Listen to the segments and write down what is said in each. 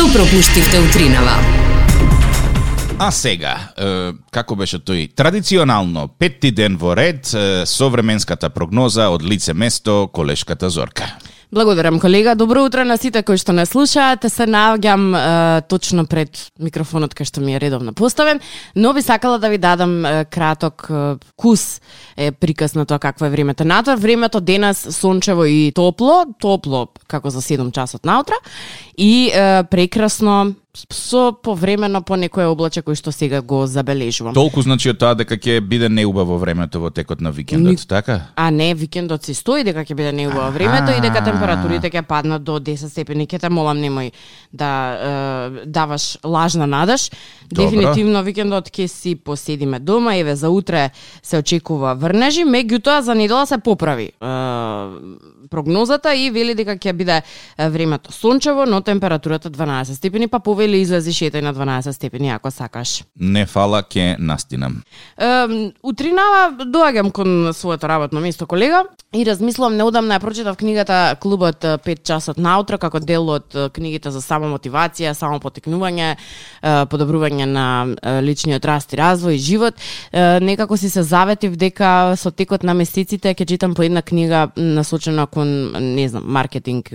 Што пропуштивте утринава? А сега, е, како беше тој? Традиционално, петти ден во ред, е, современската прогноза од лице место, колешката Зорка. Благодарам, колега. Добро утро на сите кои што не слушаат. Се наоѓам е, точно пред микрофонот кај што ми е редовно поставен, но би сакала да ви дадам е, краток е, кус е приказ на тоа какво е времето. Надвор времето денес сончево и топло, топло како за 7 часот наутро и е, прекрасно со повремено по некое облаче кој што сега го забележувам. Толку значи од тоа дека ќе биде неубаво времето во текот на викендот, Ни- така? А не, викендот си стои дека ќе биде неубаво времето и дека температурите ќе паднат до 10 степени. Ќе те молам немој да е, даваш лажна надеж. Дефинитивно викендот ќе си поседиме дома, еве за утре се очекува врнежи, меѓутоа за недела се поправи е, прогнозата и вели дека ќе биде времето сончево, но температурата 12 степени, па повели излези шетај на 12 степени ако сакаш. Не фала, ќе настинам. Е, утринава доаѓам кон своето работно место колега и размислувам неодамна ја прочитав книгата Клубот е, 5 часот наутро како дел од книгите за самомотивација, самопотекнување, подобрување на личниот раст и развој и живот. Е, Некако си се заветив дека со текот на месеците ќе читам по една книга насочена кон не знам, маркетинг,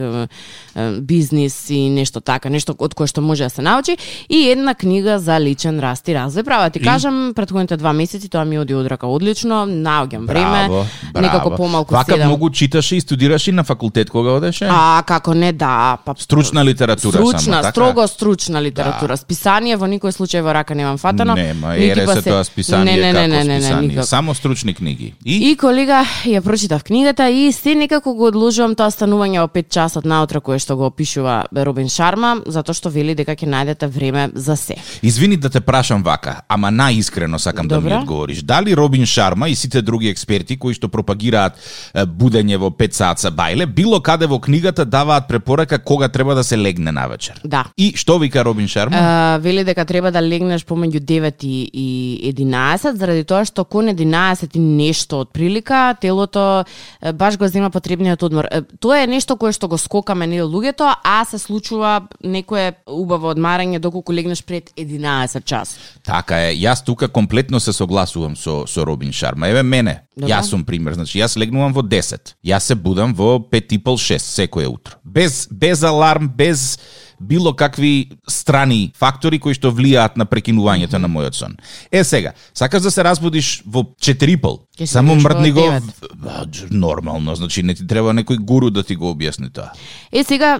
бизнис и нешто така, нешто од кое што може да се научи и една книга за личен раст и развој. Права ти И? кажам, предходните два месеци тоа ми оди од рака одлично, наоѓам време, Браво, некако помалку Вака седам. многу читаше и студираше и на факултет кога одеше? А, како не, да. Па, Стручна литература Стручна, само, така? строго стручна литература. Списание во никој случај во рака немам фатано. Нема, нити ере па се тоа списание не, не, како не, не, не, не, списание. никако. Само стручни книги. И, И колега, ја прочитав книгата и се некако го одложувам тоа станување во 5 часот наутро кое што го опишува Робин Шарма, затоа што вели дека ќе најдете време за се. Извини да те прашам вака, ама наискрено сакам да ми Добра. одговориш. Дали Робин Шарма и сите други експерти кои што пропагираат будење во 5 саат за бајле, било каде во книгата даваат препорака кога треба да се легне навечер? Да. И што вика Робин Шарма? А, вели дека треба да легнеш помеѓу 9 и, и 11, заради тоа што кон 11 и нешто од прилика, телото баш го зема потребниот одмор. Тоа е нешто кое што го скокаме ние луѓето, а се случува некое убаво одмарање доколку легнеш пред 11 час. Така е, јас тука комплетно се согласувам со со Робин Шарма. Еве мене, Добра. јас сум пример, значи јас легнувам во 10. Јас се будам во 5 и пол 6 секое утро. Без без аларм, без било какви страни фактори кои што влијаат на прекинувањето на мојот сон. Е сега, сакаш да се разбудиш во 4 и пол? Ќе се Само мрдни го 9. Ба, дж- нормално, значи не ти треба некој гуру да ти го објасни тоа. Е, сега,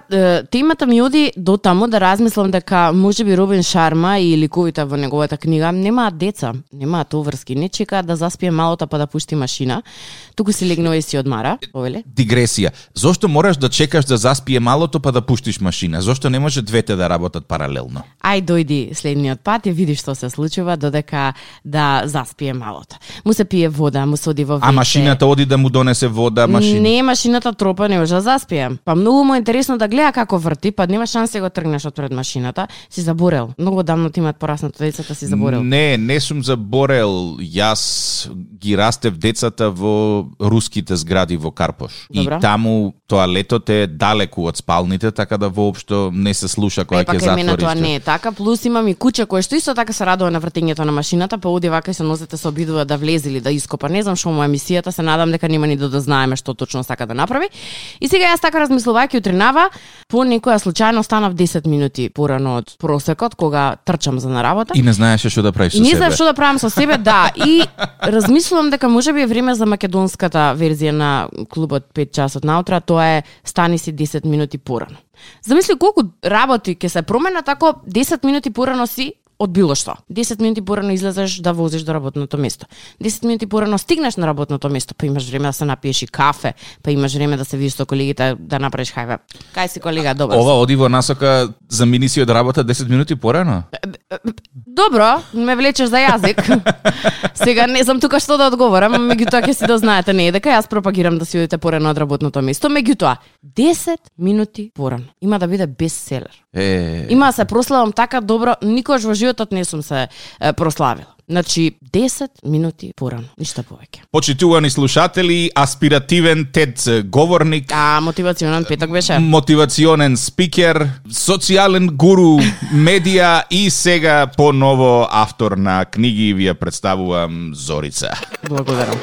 темата ми оди до таму да размислам дека може би Робин Шарма и ликовите во неговата книга немаат деца, немаат оврски, не чекаат да заспие малото па да пушти машина, туку си легнува и си одмара, овеле. Дигресија. Зошто мораш да чекаш да заспие малото па да пуштиш машина? Зошто не може двете да работат паралелно? Ај дојди следниот пат и види што се случува додека да заспие малото. Му се пие вода, му се оди во А веќе. машината оди да му донесе вода, машина. Не, машината тропа не може да заспие. Па многу му е интересно да гледа како врти, па нема шанси да го тргнеш од пред машината. Си заборел. Многу давно ти имаат пораснато децата, си заборел. Не, не сум заборел. Јас ги растев децата во руските згради во Карпош. Добра. И таму тоалетот е далеку од спалните, така да воопшто не се слуша кога ќе затвориш. тоа не е така. Плюс имам и куќа која што исто така се радува на вртењето на машината, па оди вака и се нозете се обидува да влезе или да ископа. Не знам што му е емисијата, се надам дека нема ни да дознаеме што точно сака да направи. И сега јас така размислувајќи утринава, по некоја случајно станав 10 минути порано од просекот кога трчам за на работа. И не знаеше што да правиш со Не себе. знам што да правам со себе, да. И размислувам дека може би е време за македонската верзија на клубот 5 часот наутра, тоа е стани си 10 минути порано. Замисли колку работи ќе се променат ако 10 минути порано си од било што. 10 минути порано излезеш да возиш до работното место. 10 минути порано стигнеш на работното место, па имаш време да се напиеш и кафе, па имаш време да се видиш со колегите да направиш хајве. Кај си колега, добар. си. Ова оди во насока за миниси од работа 10 минути порано. Добро, ме влечеш за јазик. Сега не знам тука што да одговорам, меѓутоа ќе си дознаете не е дека јас пропагирам да си одите порано од работното место, меѓутоа 10 минути порано. Има да биде бестселер. Е, Има да се прославам така добро, никогаш во животот не сум се е, прославила. Значи 10 минути порано, ништо повеќе. Почитувани слушатели, аспиративен тед говорник, А мотивационен петок беше. мотивационен спикер, социјален гуру, медија и сега поново автор на книги ви ја представувам Зорица. Благодарам.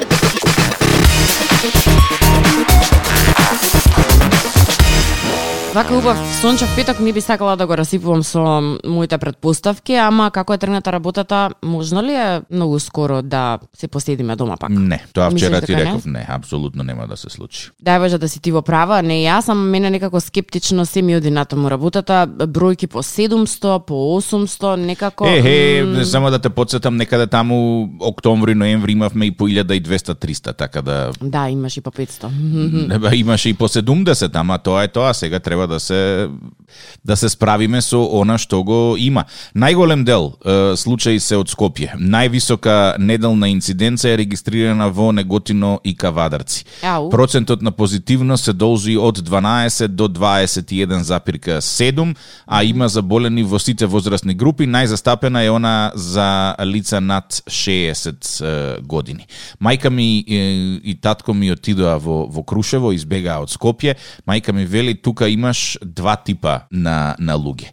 Вака убав сончев петок не би сакала да го расипувам со моите предпоставки, ама како е тргната работата, можно ли е многу скоро да се поседиме дома пак? Не, тоа вчера ти дека не? реков, не, апсолутно нема да се случи. Дај Боже да си ти во права, не јас, ама мене некако скептично се ми оди натаму работата, бројки по 700, по 800, некако... Е, м, е, само да те подсетам, некаде таму октомври, ноември имавме и по 1200-300, така да Да, имаш и по 500. Небе, имаше и по 70, ама тоа е тоа, сега треба да се да се справиме со она што го има. Најголем дел е, случаи се од Скопје. Највисока неделна инциденца е регистрирана во Неготино и Кавадарци. Ау. Процентот на позитивност се должи од 12 до 21,7, а има заболени во сите возрастни групи. Најзастапена е она за лица над 60 е, години. Мајка ми е, и татко ми отидоа во, во Крушево, избегаа од Скопје. Мајка ми вели, тука имаш два типа на, на луѓе.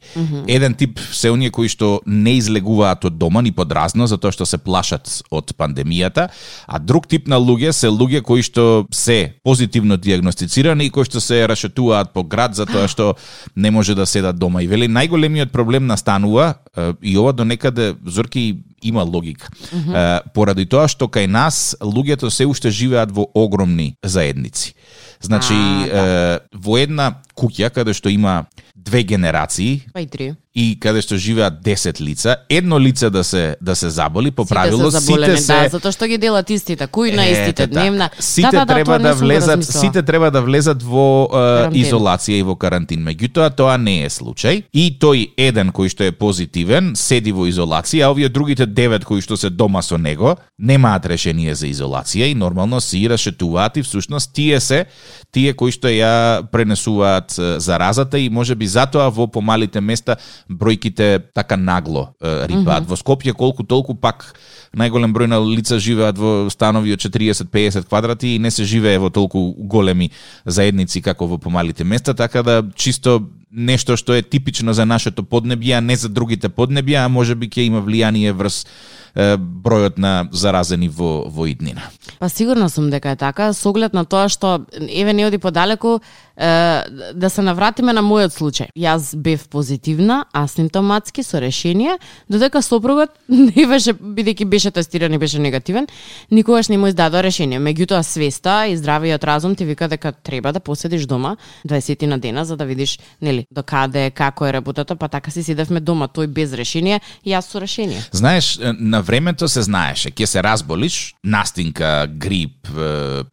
Еден тип се оние кои што не излегуваат од дома ни подразно, затоа што се плашат од пандемијата, а друг тип на луѓе се луѓе кои што се позитивно диагностицирани и кои што се рашетуваат по град затоа што не може да седат дома. И вели, најголемиот проблем настанува, и ова до некаде, Зорки, има логика. Е, поради тоа што кај нас луѓето се уште живеат во огромни заедници. Значи, А, е, во една куќа каде што има две генерации Па и три. И каде што живеат 10 лица, едно лице да се да се заболи, по правило сите се заболени, сите се да, затоа што ги делат истите, кујна Ете истите, така. дневна. Сите да, да, да, треба да го влезат, сите треба да влезат во е, изолација и во карантин. Меѓутоа тоа не е случај и тој еден кој што е позитивен седи во изолација, а овие другите девет кои што се дома со него немаат решение за изолација и нормално си рашетуваат и всушност тие се тие кои што ја пренесуваат е, заразата и можеби затоа во помалите места бројките така нагло рипаат. Во Скопје колку толку пак најголем број на лица живеат во станови од 40-50 квадрати и не се живее во толку големи заедници како во помалите места, така да чисто нешто што е типично за нашето поднебје, а не за другите поднебја, а може би ќе има влијание врз е, бројот на заразени во, во иднина. Па сигурно сум дека е така, со оглед на тоа што еве не оди подалеку, е, да се навратиме на мојот случај. Јас бев позитивна, асимптоматски со решение, додека сопругот не беше бидејќи беше тестиран и беше негативен, никогаш не му издадоа решение. Меѓутоа свеста и здравиот разум ти вика дека треба да поседиш дома 20 на дена за да видиш нели до каде како е работата, па така си седевме дома тој без решение, и јас со решение. Знаеш, на времето се знаеше, ќе се разболиш, настинка, грип,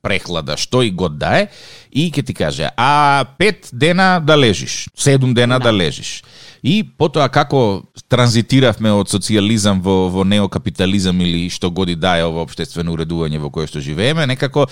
прехлада, што и год да е, и ќе ти каже, а пет дена да лежиш, седум дена да, да лежиш. И потоа како транзитиравме од социјализам во, во неокапитализам или што годи да е ова обштествено уредување во кое што живееме, некако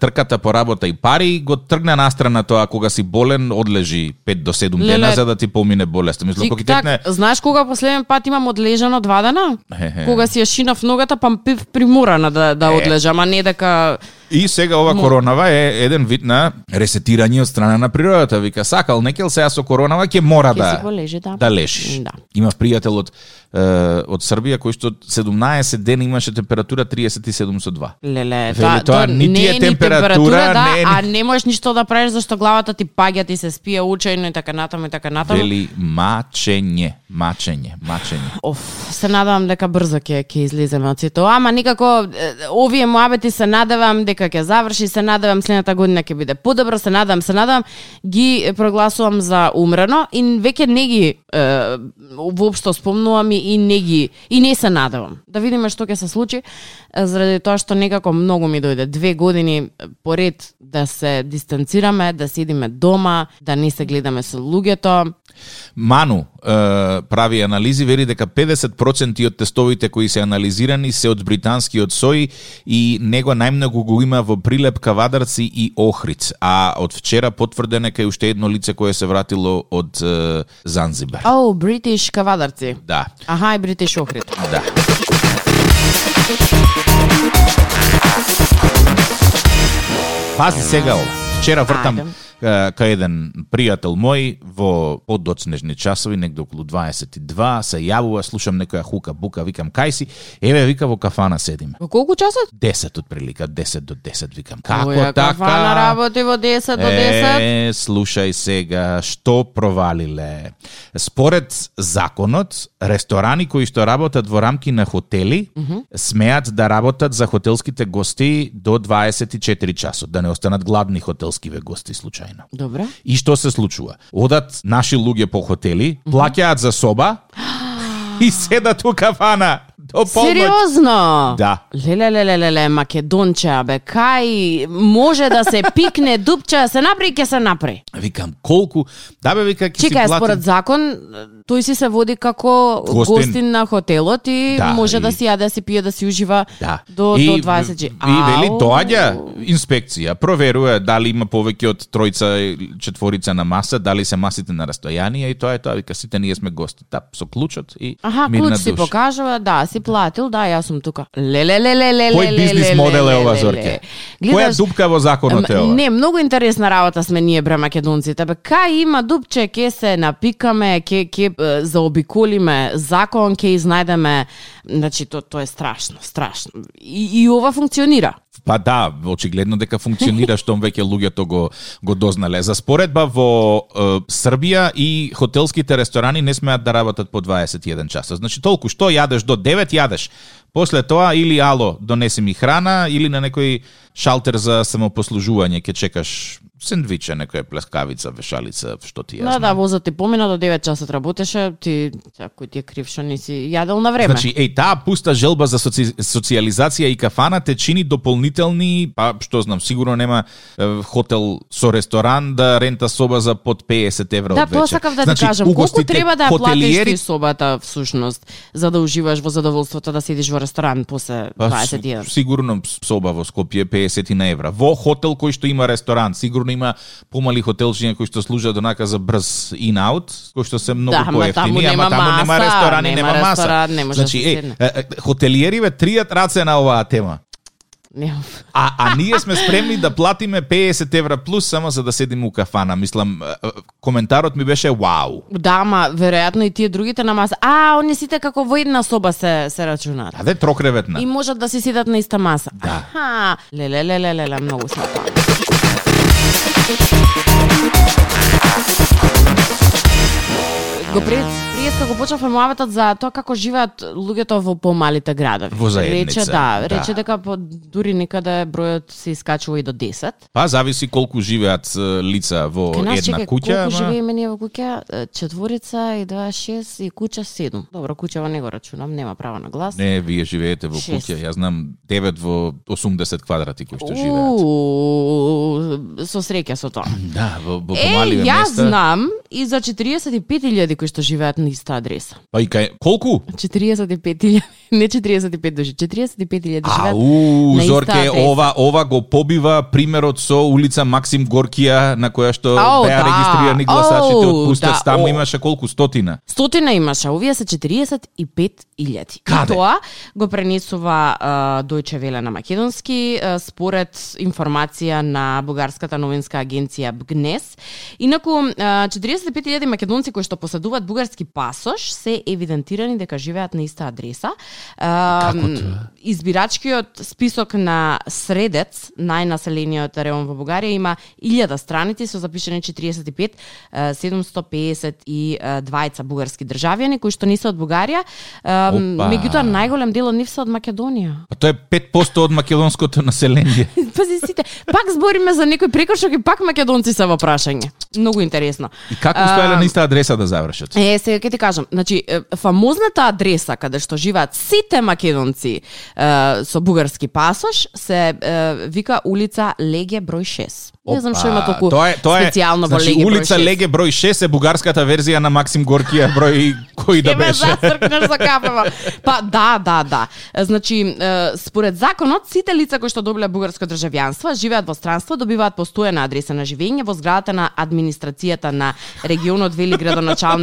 трката по работа и пари го тргна настрана тоа кога си болен, одлежи 5 до 7 дена Леле. за да ти помине болеста. Мислам, кога текне знаеш кога последен пат имам одлежано два дена? Кога си ја шинав ногата, па бив приморана да, да одлежам, а не дека... И сега ова коронава е еден вид на ресетирање од страна на природата. Вика, сакал некел сега со коронава ќе мора Ќе да си полежи, да. да лежиш. Да. Имав пријател од е, од Србија кој што 17 дена имаше температура 37 со 2. Леле, Вели, тоа нити не е ни температура, да, не ни- а не можеш ништо да правиш зашто главата ти паѓа, ти се спие учајно и така натаму и така натаму. Вели мачење, мачење, мачење. Оф, се надевам дека брзо ќе ќе излеземе од сето. Ама никако овие муабети се надевам дека ќе заврши, се надевам следната година ќе биде подобро, се надевам, се надевам ги прогласувам за умрено и веќе не ги е, воопшто спомнувам и не ги и не се надевам. Да видиме што ќе се случи заради тоа што некако многу ми дојде две години поред да се дистанцираме, да седиме дома, да не се гледаме со луѓето. Ману е, прави анализи, вери дека 50% од тестовите кои се анализирани се од британскиот сој и него најмногу го има во Прилеп, Кавадарци и Охриц, а од вчера потврдено е уште едно лице кое се вратило од е, Занзибар. О, Бритиш кавадарци. Да, Аха, и Бритиш Охрид. да. Пази сега ова. Вчера вртам Ајде. Кај еден пријател мој во подоцнежни часови, негде околу 22, се јавува, слушам некоја хука бука, викам кај си? Еве вика во кафана седиме. Во колку часот? 10 од прилика, 10 до 10 викам. Како Која така? кафана работи во 10 до 10? Е, слушај сега, што провалиле? Според законот, ресторани кои што работат во рамки на хотели, смеат да работат за хотелските гости до 24 часот, да не останат гладни хотелскиве гости случајно. Добре. И што се случува? Одат наши луѓе по хотели, плаќаат за соба и седат у кафана до полноќ. Сериозно? Да. Леле, леле, леле, Македонче, бе, кај може да се пикне дупче, да се направи, ќе се направи. Викам, колку... Да бе, вика, ќе си платим... според закон, тој си се води како Гостин. гостин, на хотелот и Да, може да и- си јаде, да си пие, да си ужива Да. до, и, до 20 джи. И вели, доаѓа инспекција, проверува дали има повеќе од тројца или четворица на маса, дали се масите на растојание и тоа е тоа. Вика, сите ние сме гости. Тап, со клучот и Аха, мирна клуч си покажува, да, си платил, да, јас сум тука. Леле, леле, леле, Кој леле, бизнис леле, модел е ова. Зорке? Која дупка во законот е ова? Не, многу интересна работа сме ние бре македонците. Бе, кај има дупче, ке се напикаме, ке ке заобиколиме закон, ке изнајдеме, значи то тоа е страшно, страшно. И, и ова функционира. Па да, очигледно дека функционира штом веќе луѓето го го дознале. За споредба во е, Србија и хотелските ресторани не смеат да работат по 21 часа. Значи толку што јадеш до 9 јадеш. После тоа или ало донеси ми храна или на некој шалтер за самопослужување ќе чекаш сендвиче, некоја плескавица, вешалица, што ти ја Да, знам. да, возот ти помина до 9 часот работеше, ти кој ти е крив што не си јадел на време. Значи, еј, таа пуста желба за соци... социализација и кафана те чини дополнителни, па што знам, сигурно нема е, хотел со ресторан да рента соба за под 50 евро Да, од вечер. тоа сакав да значи, ти кажам. Колку треба да ја платиш хотелиери- ти собата всушност за да уживаш во задоволството да седиш во ресторан после Па, 21? с- Сигурно соба во Скопје 50 на евра. Во хотел кој што има ресторан, сигурно има помали хотелчиња кои што служат онака за брз in-out, кои што се многу Да, поевтини, нема ама таму нема маса, ресторани, нема нема маса. ресторан, не може да значи, се е, хотелиериве тријат раце на оваа тема. А, а ние сме спремни да платиме 50 евра плюс само за да седиме у кафана. Мислам, коментарот ми беше вау. Да, ама веројатно и тие другите на маса. А, они сите како во една соба се се рачунаат. Аде трокреветна. И можат да си седат на иста маса. Да. Аха, леле, леле, леле, многу сме Thank you. Го пред приеска го почнавме муабетот за тоа како живеат луѓето во помалите градови. Во заедница, Рече да, да. рече дека по, дури некаде бројот се искачува и до 10. Па зависи колку живеат е, лица во Кај нас една чекај, куќа. колку ама- живееме ние во куќа? Е, Четворица и два шест и куќа седум. Добро, куќава не го рачунам, нема право на глас. Не, вие живеете во куќа. Јас знам 9 во 80 квадрати кои што живеат. Со среќа со тоа. Да, во, во Е, помаливе јас места. знам и за 45.000 кои што живеат на иста адреса. Па и кај колку? 45.000, не 45 души, 45.000 живеат Ау, Зорке, ова ова го побива примерот со улица Максим Горкија на која што Ау, беа да. регистрирани гласачите од Пустец. да, Таму о. имаше колку стотина. Стотина имаше, овие се 45.000. Каде? И тоа го пренесува uh, Дојче Веле на македонски uh, според информација на бугарската новинска агенција БГНЕС. Инаку uh, 45.000 македонци кои што поседуваат бугарски пасош се евидентирани дека живеат на иста адреса. Како тоа? Избирачкиот список на Средец, најнаселениот район во Бугарија, има 1000 страници со запишани 45 е, 752 бугарски државјани кои што не се од Бугарија. Меѓутоа најголем дел од нив се од Македонија. Па тоа е 5% од македонското население. Пази сите, пак збориме за некој прекршок и пак македонци се во прашање. Многу интересно. И како успеале на иста адреса да завршат? Е, сега ќе ти кажам, значи фамозната адреса каде што живеат сите македонци е, со бугарски пасош се е, вика улица Леге број 6. Не знам што има толку тоа е, тоа е, специјално во значи, Леге улица број 6. Леге број 6 е бугарската верзија на Максим Горкија број кој да Ќе ме беше. засркнеш за кафева. Па да, да, да. Значи, според законот, сите лица кои што добиле бугарско државјанство, живеат во странство, добиваат постојана адреса на живење во зградата на администрацијата на регионот вели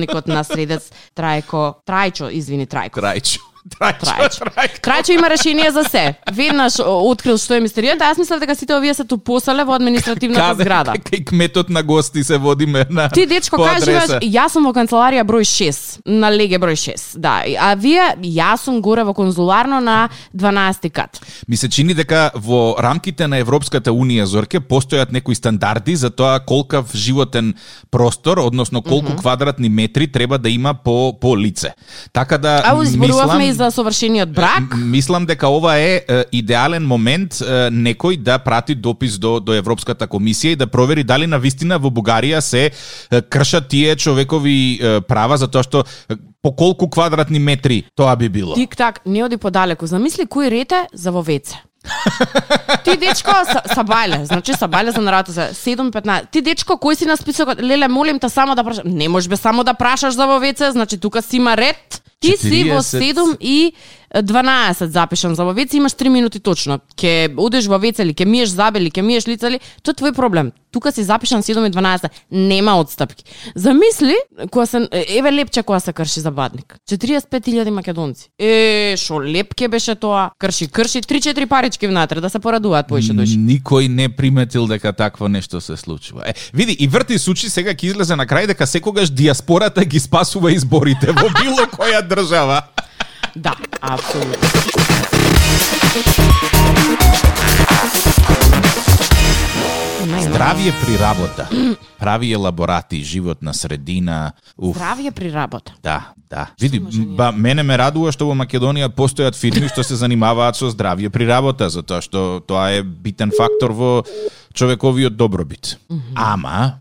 градоначалникот на Средец Трајко, Трајчо, извини, Трајко. Трајчо, Трајчо. Трајчо. Трајчо има решение за се. Веднаш открил што е мистеријата, јас мислев дека сите овие се тупосале во административната зграда. Кај кметот на гости се водиме на Ти дечко адреса. јас сум во канцеларија број 6, на леге број 6. Да, а вие јас сум горе во конзуларно на 12 кат. Ми се чини дека во рамките на Европската унија Зорке постојат некои стандарди за тоа колкав животен простор, односно колку mm -hmm. квадратни метри треба да има по по лице. Така да А зборувавме мислам- и за совршениот брак. Мислам дека ова е, идеален момент некој да прати допис до до Европската комисија и да провери дали на вистина во Бугарија се кршат тие човекови права затоа што е, по колку квадратни метри тоа би било. Тик так, не оди подалеку. Замисли кој рете за во веце. Ти дечко са, сабајле, значи сабајле за нараto за 7:15. Ти дечко кој си на списокот? Леле, молим те само да прашаш. Не можеш бе само да прашаш за во веце, значи тука си има ред. Ти си во 7 и 12 запишан за во веце, имаш 3 минути точно. Ке одеш во веце или ке миеш забели, ке миеш лица ли, тоа е твој проблем. Тука си запишан 7 и 12, нема отстапки. Замисли, кога се еве лепче кога се крши за бадник. 45.000 македонци. Е, шо лепке беше тоа? Крши, крши 3-4 парички внатре да се порадуваат поише души. Никој не приметил дека такво нешто се случува. Е, види, и врти сучи сега ќе излезе на крај дека секогаш диаспората ги спасува изборите во било која држава. Да, апсолутно. Здравје при работа. Прави елаборати, животна средина. Уф, Здравје при работа. да, да. Види, ба, мене ме радува што во Македонија постојат фирми што се занимаваат со здравје при работа, затоа што тоа е битен фактор во човековиот добробит. Ама,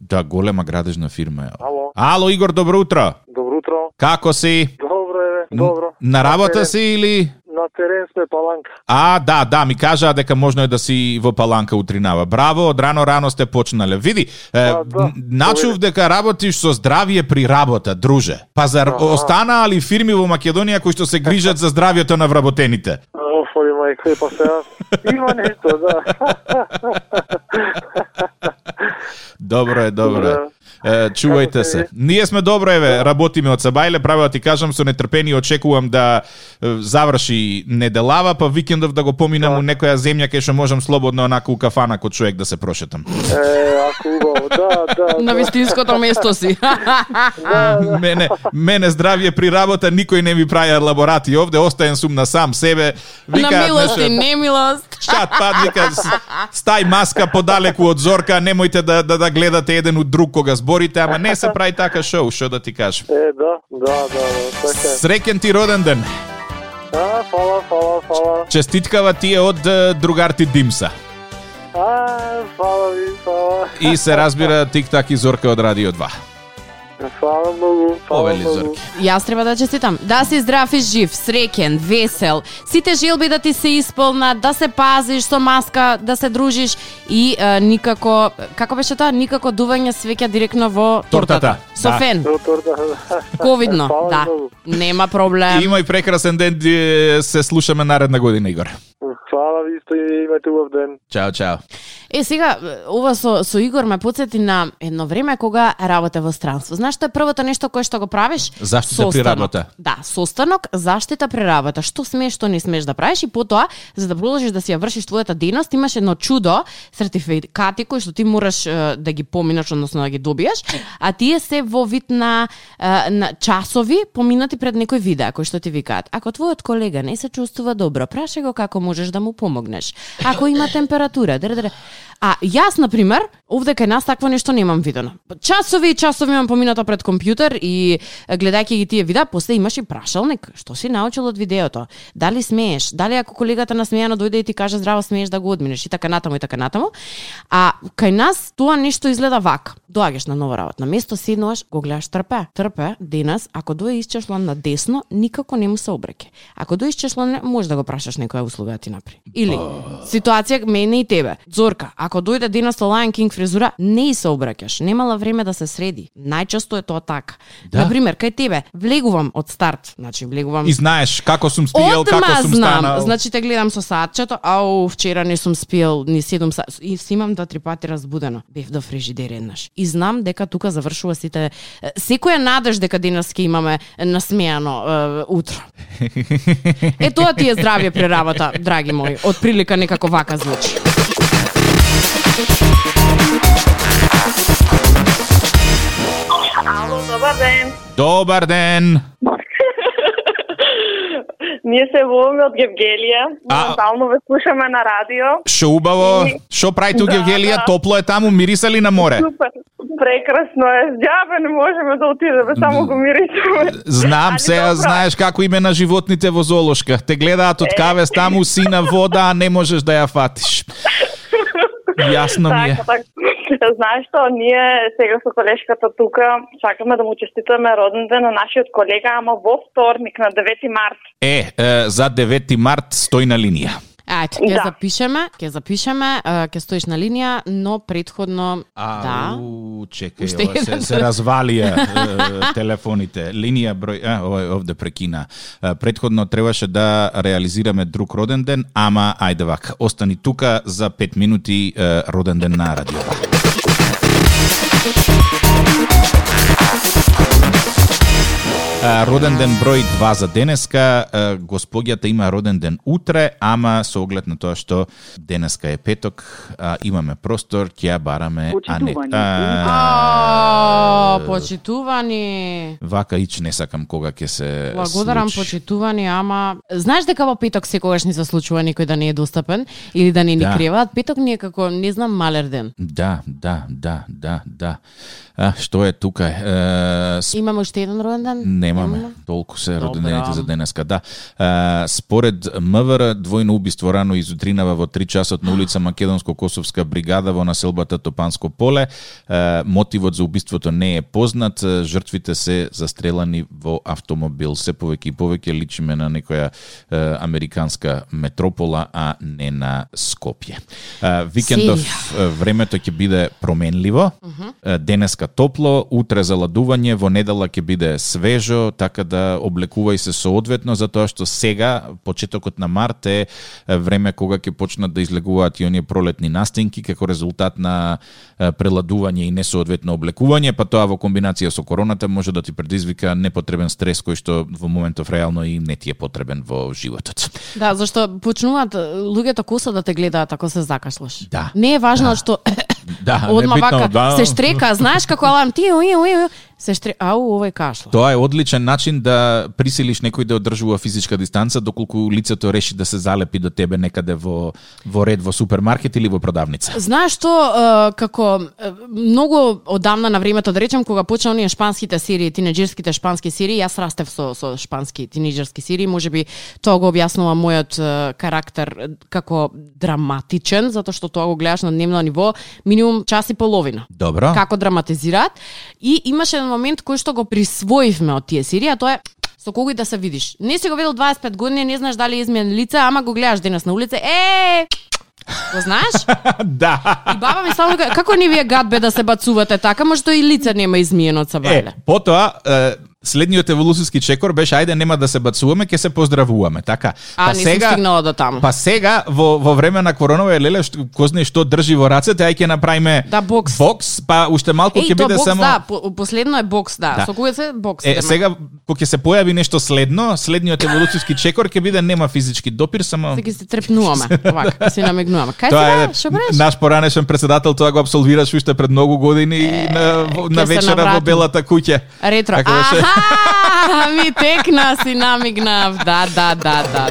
да, голема градежна фирма е. Ало, Ало, Игор, добро утро. добро утро. Како си? Добро добро. На работа терен. си или? На терен сме паланка. А, да, да, ми кажаа дека можно е да си во паланка утринава. Браво, од рано рано сте почнале. Види, е, А, да. начув дека работиш со здравје при работа, друже. Па зар останаа ли фирми во Македонија кои што се грижат за здравјето на вработените? Оф, оли мајка, па сега има нешто, да. Добро е, добро е. Да. Чувајте се. Ние сме добро, еве, работиме од Сабајле, право да ти кажам, со нетрпение очекувам да заврши неделава, па викендов да го поминам Да. у некоја земја кај што можам слободно онака у кафана кој човек да се прошетам. Е, ако да, да. На да. вистинското место си. мене, мене здравје при работа, никој не ми праја лаборати овде, остаен сум на сам себе. На милост и немилост. Шат пад, вика, стај маска подалеку од зорка, немојте да, да, да гледате еден од друг кога зборите, ама не се прави така шоу, што да ти кажам. Е, да, да, да, да, така. Среќен ти роден ден. А, фала, фала, фала. Честиткава ти е од е, другар ти Димса. А, фала ви, фала. И се разбира Тик-так и Зорка од Радио 2. Фала многу, фала Повели многу. Зорки. Јас треба да честитам. Да си здрав и жив, среќен, весел. Сите желби да ти се исполнат, да се пазиш со маска, да се дружиш и е, никако, како беше тоа, никако дување свеќа директно во Тортата, тортата. Со да. фен. Да. Ковидно, Фала да. Нема проблем. Имај прекрасен ден, се слушаме наредна година, Игор. Фала ви, исто и имате убав ден. Чао, чао. Е, сега, ова со, со Игор ме подсети на едно време кога работе во странство. Знаеш што е првото нешто кое што го правиш? Заштита при Состанок. работа. Да, состанок, заштита при работа. Што смееш, што не смееш да правиш и потоа, за да продолжиш да си ја вршиш твојата дејност, имаш едно чудо, сертификати кои што ти мораш е, да ги поминаш, односно да ги добиеш, а тие се во вид на, е, на часови поминати пред некој видео кој што ти викаат. Ако твојот колега не се чувствува добро, прашај го како можеш да му помогнеш. Ако има температура, дре, дре. А јас, на пример, овде кај нас такво нешто немам видено. Часови и часови имам поминато пред компјутер и гледајќи ги тие видеа, после имаш и прашалник. Што си научил од видеото? Дали смееш? Дали ако колегата насмејано дојде и ти каже здраво смееш да го одминеш и така натаму и така натаму. А кај нас тоа нешто изгледа вака. Доаѓаш на нова работно место, седнуваш, го гледаш трпе. Трпе, денес, ако дое исчешлан на десно, никако не му се обреке. Ако дое исчешлан, може да го прашаш некоја услуга ти направи. утре. Или ситуација мене и тебе. Зорка, ако дојде денес Lion King фризура, не и се обраќаш. Немала време да се среди. Најчесто е тоа така. Да. Например, кај тебе влегувам од старт, значи влегувам И знаеш како сум спиел, како сум знам, станал. значи те гледам со саатчето, ау, вчера не сум спиел ни 7 сат, и си имам два-три пати разбудено. Бев до фрижидер еднаш. И знам дека тука завршува сите... Секоја надеж дека денес ќе имаме насмеано е, утро. Е, тоа ти е здравје при работа, драги мои. Од прилика некако вака звучи. Ало, добар ден. Добар ден. Ние се волиме од Гевгелија. Моментално ве слушаме на радио. Шо убаво. Шо прави ту Да, Гевгелија? да. Топло е таму, мириса ли на море? Супер. Прекрасно е. Ѓабе не можеме да отидеме, само го мирисаме. Знам добро. знаеш како име на животните во зоолошка. Те гледаат од кавес таму сина вода, а не можеш да ја фатиш. Јасно ми е. Така, така. Знаеш што, ние сега со колешката тука сакаме да му честитаме роден ден на нашиот колега, ама во вторник на 9 март. Е, е, за 9 март стои на линија. Ајде, ќе Да. запишеме, ќе запишеме, ќе стоиш на линија, но предходно да. Ау, чекај, Уште ова се, се развалија телефоните. Линија број, а, ова овде прекина. Предходно требаше да реализираме друг роден ден, ама ајде вака, остани тука за 5 минути роден ден на радиото. Роден ден број 2 за денеска. А, Господјата има роден ден утре, ама со оглед на тоа што денеска е петок, имаме простор, ќе ја бараме Анет. А, А, почитувани. Вака ич не сакам кога ќе се Благодарам почитувани, ама знаеш дека во петок секогаш ни се случува некој да не е достапен или да не ни Да. креваат. Петок ни е како не знам малер ден. Да, да, да, да, да. А, што е тука? Е, с- Имаме уште еден роден ден? Немаме. Толку се Добра. родендените за денеска. Да. А, според МВР, двојно убиство рано изутринава во 3 часот на улица Македонско-Косовска бригада во населбата Топанско поле. А, мотивот за убиството не е познат. Жртвите се застрелани во автомобил. Се повеќе и повеќе личиме на некоја а, американска метропола, а не на Скопје. А, викендов Серија. а, времето ќе биде променливо. Е, Денеска топло, утре заладување, во недела ќе биде свежо, така да облекувај се соодветно, затоа што сега, почетокот на март е време кога ќе почнат да излегуваат и оние пролетни настинки како резултат на преладување и несоодветно облекување, па тоа во комбинација со короната може да ти предизвика непотребен стрес кој што во моментов реално и не ти е потребен во животот. Да, зашто почнуваат луѓето коса да те гледаат ако се закашлаш. Да. Не е важно што Да, одма вака да. се штрека, знаеш како аларм ти уи уи уи, се штре ау овој кашла. Тоа е одличен начин да присилиш некој да одржува физичка дистанца доколку лицето реши да се залепи до тебе некаде во во ред во супермаркет или во продавница. Знаеш што, како многу одамна на времето, да речем, кога почна оние шпанските серии, тинеџерските шпански серии, јас растев со, со шпански тинеџерски серии, може би тоа го објаснува мојот карактер како драматичен, затоа што тоа го гледаш на дневно ниво, минимум час и половина. Добро. Како драматизираат. И имаше момент кој што го присвоивме од тие серии, а тоа е со кого и да се видиш. Не си го видел 25 години, не знаеш дали е измен лице, ама го гледаш денес на улица, е, Го знаеш? да. И баба ми само како ни вие гадбе да се бацувате така, може тоа и лице нема измиено од Е, сабајле. потоа е, следниот еволуцијски чекор беше ајде нема да се бацуваме, ќе се поздравуваме, така. А, не сум стигнала до таму. Па сега во во време на коронава е леле што знае што држи во рацете, ај ќе направиме Да, бокс. Бокс, па уште малку ќе тоа биде бокс, само да, по- последно е бокс, да. Да. Со се бокс? Е, идеме. сега, кога ќе се појави нешто следно, следниот еволуцијски чекор ќе биде нема физички допир, само... Сега се трепнуваме, овака, ќе се намигнуваме. Кај Тоа сега, е што правиш? наш поранешен председател, тоа го абсолвираш уште пред многу години на, во- на ќе се вечера во. Белата куќа. Ретро. Така беше. Аха, ми текна си намигнав. Да, да, да, да.